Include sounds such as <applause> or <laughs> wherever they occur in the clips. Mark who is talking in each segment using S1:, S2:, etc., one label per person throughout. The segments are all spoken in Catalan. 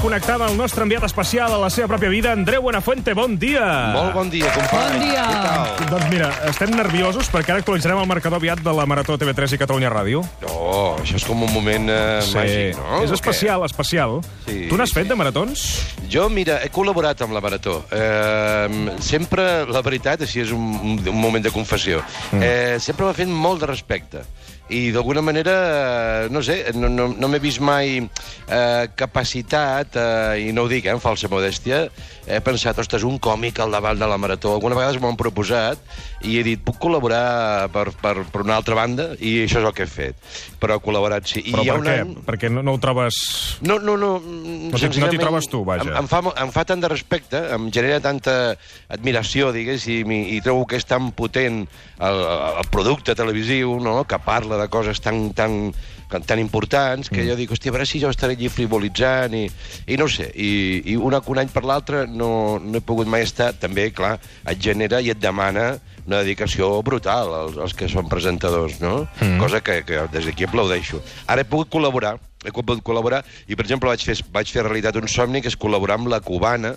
S1: connectar amb el nostre enviat especial a la seva pròpia vida, Andreu Buenafuente. Bon dia!
S2: Molt bon dia, company.
S3: Bon dia.
S2: Què tal?
S1: Doncs mira, estem nerviosos perquè ara actualitzarem el marcador aviat de la Marató TV3 i Catalunya Ràdio.
S2: Oh, això és com un moment eh, màgic, no?
S1: És especial, especial.
S2: Sí,
S1: tu n'has
S2: sí.
S1: fet de maratons?
S2: Jo, mira, he col·laborat amb la Marató. Eh, sempre, la veritat, així és un, un, un moment de confessió, mm. eh, sempre m'ha fet molt de respecte. I d'alguna manera, eh, no sé, no, no, no m'he vist mai eh, capacitat, eh, i no ho dic, eh, amb falsa modèstia, he pensat, ostres, un còmic al davant de la Marató. Alguna vegades m'ho han proposat i he dit, puc col·laborar per, per, per una altra banda? I això és el que he fet. Però he col·laborat, sí. I
S1: Però per què?
S2: any-
S1: Perquè no, no ho trobes...
S2: no, no, no.
S1: No no t'hi trobes tu, vaja.
S2: Em, em, fa, em fa tant de respecte, em genera tanta admiració, diguéssim, i, i trobo que és tan potent el, el producte televisiu, no?, que parla de coses tan, tan, tan importants, que jo dic, hòstia, a veure si jo estaré allí frivolitzant, i, i no sé, i, i un, un any per l'altre no, no he pogut mai estar, també, clar, et genera i et demana una dedicació brutal als, als que són presentadors, no? Mm. Cosa que, que des d'aquí aplaudeixo. Ara he pogut col·laborar, he pogut col·laborar, i per exemple vaig fer, vaig fer realitat un somni que és col·laborar amb la cubana,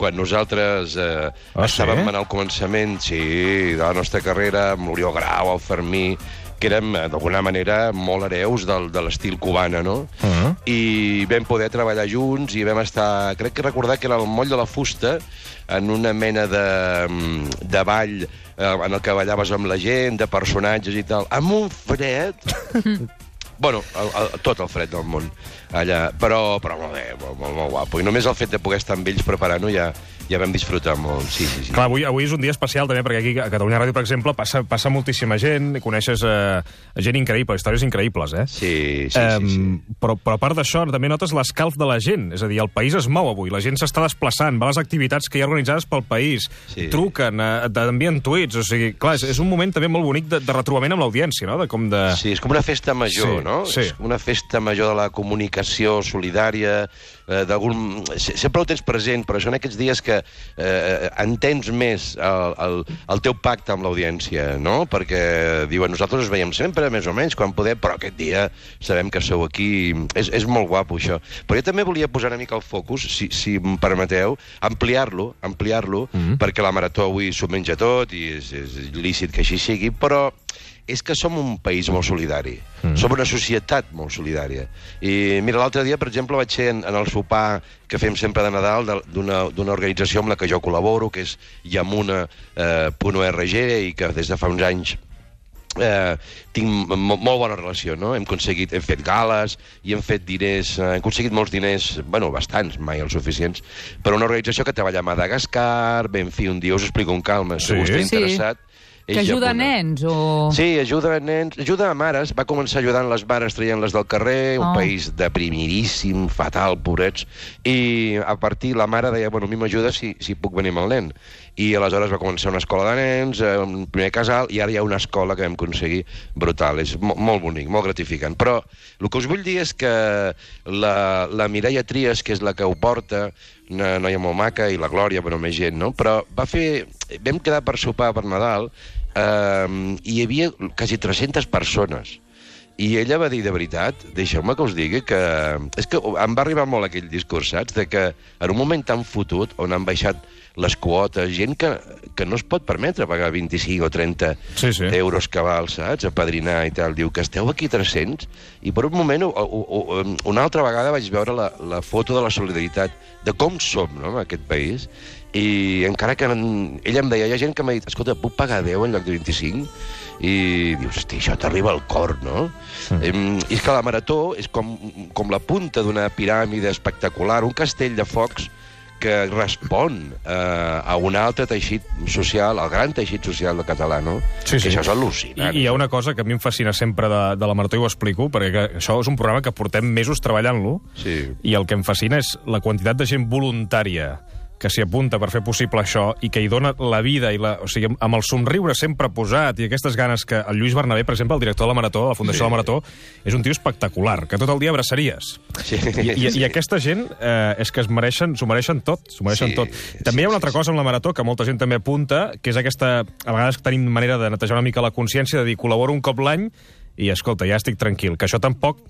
S2: quan nosaltres eh,
S1: Ah,
S2: estàvem
S1: sí?
S2: en el començament, sí, de la nostra carrera, amb l'Oriol Grau, el Fermí, que érem, d'alguna manera, molt hereus del, de l'estil cubana, no?
S1: Uh -huh.
S2: I vam poder treballar junts i vam estar... Crec que recordar que era el moll de la fusta, en una mena de, mm, de ball eh, en el que ballaves amb la gent, de personatges i tal, amb un fred... <laughs> Bueno, el, el, tot el fred del món allà, però, però molt bé, molt, molt, molt guapo. I només el fet de poder estar amb ells preparant-ho ja, ja vam disfrutar molt. Sí, sí, sí.
S1: Clar, avui, avui és un dia especial també, perquè aquí a Catalunya Ràdio, per exemple, passa, passa moltíssima gent, coneixes eh, gent increïble, històries increïbles, eh?
S2: Sí, sí, sí, sí.
S1: Em, Però, però a part d'això, també notes l'escalf de la gent. És a dir, el país es mou avui, la gent s'està desplaçant, va a les activitats que hi ha organitzades pel país,
S2: Sí.
S1: truquen, eh, t'envien tuits, o sigui, clar, és, és un moment també molt bonic de, de retrobament amb l'audiència, no? De com de...
S2: Sí, és com una festa major,
S1: Sí,
S2: no?
S1: sí.
S2: És una festa major de la comunicació solidària, eh, d'algun... se- Sempre ho tens present, però són aquests dies que eh, entens més el, el, el teu pacte amb l'audiència, no? Perquè diuen, nosaltres us veiem sempre, més o menys, quan podem, però aquest dia sabem que sou aquí. És, és molt guapo, això. Però jo també volia posar una mica el focus, si, si em permeteu, ampliar-lo, ampliar-lo, mm -hmm. perquè la Marató avui s'ho menja tot i és, és lícit que així sigui, però és que som un país molt solidari. Mm. Som una societat molt solidària. I mira, l'altre dia, per exemple, vaig ser en, en el sopar que fem sempre de Nadal d'una organització amb la que jo col·laboro, que és Yamuna.org, i que des de fa uns anys eh, tinc mo molt bona relació, no? Hem aconseguit, hem fet gales i hem fet diners, eh, hem aconseguit molts diners, bueno, bastants, mai els suficients, per una organització que treballa a Madagascar, ben fi, un dia us explico amb calma, si
S1: Sí?
S2: algú està
S3: Sí.
S2: interessat.
S3: Que ajuda
S2: Yamuna.
S3: nens o...
S2: Sí, ajuda a nens, ajuda a mares. Va començar ajudant les mares traient-les del carrer, un
S3: Oh.
S2: país deprimidíssim, fatal, pobrets. I a partir la mare deia, bueno, a mi m'ajuda si, si puc venir amb el nen. I aleshores va començar una escola de nens, eh, un primer casal, i ara hi ha una escola que vam aconseguir brutal. És mo molt bonic, molt gratificant. Però el que us vull dir és que la, la Mireia Trias, que és la que ho porta, una noia molt maca, i la Glòria, però més gent, no? Però va fer... Vam quedar per sopar per Nadal eh, i hi havia quasi 300 persones. I ella va dir, de veritat, deixeu-me que us digui que... És que em va arribar molt aquell discurs, saps? De que en un moment tan fotut, on han baixat les quotes, gent que, que no es pot permetre pagar 25 o 30
S1: Sí, sí.
S2: euros cabal, saps? A padrinar i tal. Diu que esteu aquí 300 i per un moment, o, o, o, una altra vegada vaig veure la, la foto de la solidaritat, de com som, no?, en aquest país, i encara que en, ella em deia, hi ha gent que m'ha dit, escolta, puc pagar 10 en lloc de 25? I dius, hosti, això t'arriba al cor, no? Mm. I és que la Marató és com, com la punta d'una piràmide espectacular, un castell de focs que respon eh, a un altre teixit social, al gran teixit social del català, no?
S1: Sí, sí.
S2: Que això és al·lucinant.
S1: I hi ha una cosa que a mi em fascina sempre de, de la Marató, i ho explico, perquè que això és un programa que portem mesos treballant-lo,
S2: Sí.
S1: i el que em fascina és la quantitat de gent voluntària que s'hi apunta per fer possible això i que hi dona la vida, i la, o sigui, amb el somriure sempre posat i aquestes ganes que el Lluís Bernabé, per exemple, el director de la Marató, de la Fundació
S2: Sí.
S1: de la Marató, és un tio espectacular, que tot el dia abraçaries.
S2: Sí.
S1: I, i, I aquesta gent eh, és que es mereixen, s'ho mereixen tot, s'ho mereixen
S2: Sí,
S1: tot.
S2: sí,
S1: També hi ha una altra cosa amb la Marató que molta gent també apunta, que és aquesta... A vegades tenim manera de netejar una mica la consciència, de dir, col·laboro un cop l'any i, escolta, ja estic tranquil. Que això tampoc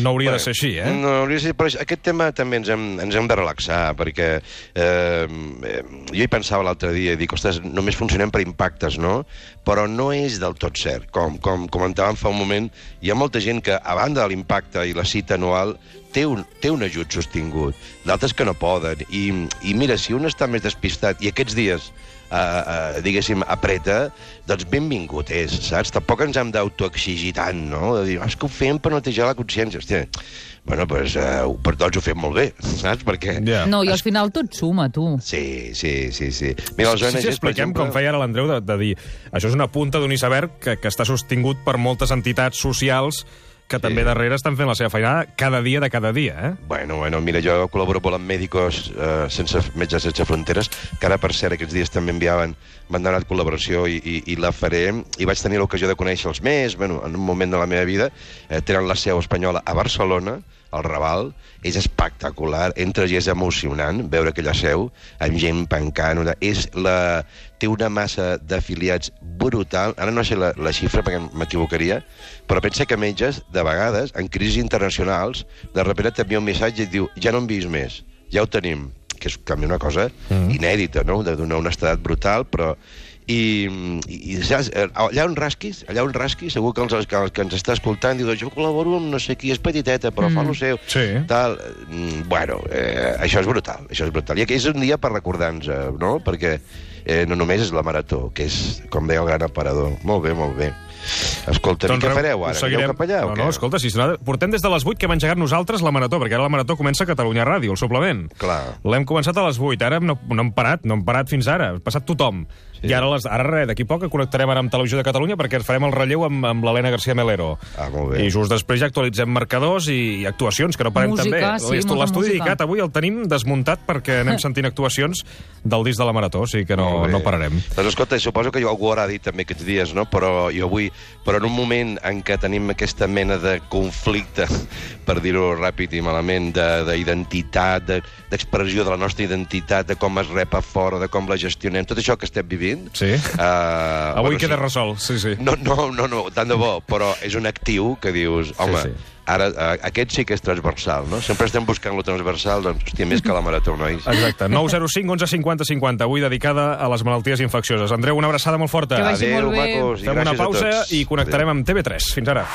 S1: no hauria
S2: Bé,
S1: de ser així, eh?
S2: No hauria de ser, però aquest tema també ens hem, ens hem de relaxar, perquè eh, eh, jo hi pensava l'altre dia, i dic, ostres, només funcionem per impactes, no? Però no és del tot cert. Com, com comentàvem fa un moment, hi ha molta gent que, a banda de l'impacte i la cita anual, té un, té un ajut sostingut, d'altres que no poden. I, I mira, si un està més despistat, i aquests dies uh, uh, diguéssim, apreta, doncs benvingut és, saps? Tampoc ens hem d'autoexigir tant, no? De dir, "Ah, és que ho fem per netejar la consciència. Hòstia, bueno, doncs, uh, per tots ho fem molt bé, saps? Perquè...
S1: Ja.
S3: No, i al final tot suma, tu.
S2: Sí, sí, sí, sí. Mira,
S1: Sí,
S2: ONGs,
S1: sí,
S2: per
S1: expliquem,
S2: exemple...
S1: com feia ara l'Andreu, de, de dir això és una punta d'un iceberg que, que està sostingut per moltes entitats socials que també darrere estan fent la seva feina cada dia de cada dia, eh?
S2: Bueno, bueno, mira, jo col·laboro molt amb Mèdicos eh, sense Metges Sense Fronteres, que ara, per cert, aquests dies també enviaven, m'han donat col·laboració i, i, i la faré, i vaig tenir l'ocasió de conèixer-los més, bueno, en un moment de la meva vida, eh, tenen la seu espanyola a Barcelona, al Raval, és espectacular, entres i és emocionant veure aquella seu, amb gent pencant, una- és la... té una massa d'afiliats brutal, ara no sé la, la xifra perquè m'equivocaria, però pensa que metges, de vegades, en crisis internacionals, de repente t'envia un missatge i et diu ja no en vist més, ja ho tenim, que és també una cosa mm. inèdita, no?, de donar una estadat brutal, però i, i, saps, allà on rasquis, allà on rasquis, segur que, els, que, que ens està escoltant diu, jo col·laboro amb no sé qui, és petiteta, però mm. fa el seu.
S1: Sí.
S2: Tal. Mm, Bueno, eh, això és brutal, això és brutal. I és un dia per recordar-nos, eh, no?, perquè eh, no només és la marató, que és, com deia el gran aparador. Molt bé, molt bé. Escolta, doncs, què
S1: Reu,
S2: fareu ara?
S1: seguirem.
S2: Allà o
S1: no,
S2: què?
S1: no, escolta, si no, portem des de les 8 que hem engegat nosaltres la marató, perquè ara la marató comença a Catalunya Ràdio, el suplement.
S2: Clar.
S1: L'hem començat a les 8, ara no, no hem parat, no hem parat fins ara, ha passat tothom. Sí. I ara, les, ara res, d'aquí poc connectarem ara amb Televisió de Catalunya perquè farem el relleu amb, amb l'Helena García Melero.
S2: Ah, molt bé.
S1: I just després ja actualitzem marcadors i, i actuacions, que no parem
S3: Música,
S1: també.
S3: sí,
S1: L'estudi dedicat avui el tenim desmuntat perquè anem <laughs> sentint actuacions del disc de la marató, o sigui que no, no pararem.
S2: Doncs escolta, suposo que algú haurà dit també aquests dies, no? però jo avui, però en un moment en què tenim aquesta mena de conflicte, per dir-ho ràpid i malament, de- d'identitat, de, d'expressió de la nostra identitat, de com es rep a fora, de com la gestionem, tot això que estem vivint...
S1: Sí.
S2: Uh,
S1: Avui queda resolt, sí, sí.
S2: No, no, no, no, tant de bo, però és un actiu que dius, home,
S1: sí.
S2: sí, sí. Ara aquest sí que és transversal, no? Sempre estem buscant lo transversal, doncs, hòstia, més que la marató, nois.
S1: Exacte, 905 11 50 50, avui dedicada a les malalties infeccioses. Andreu, una abraçada molt forta.
S3: Que vagi
S2: Adéu,
S3: molt bé.
S2: macos, i
S1: Fem una pausa i connectarem amb TV3. Fins ara.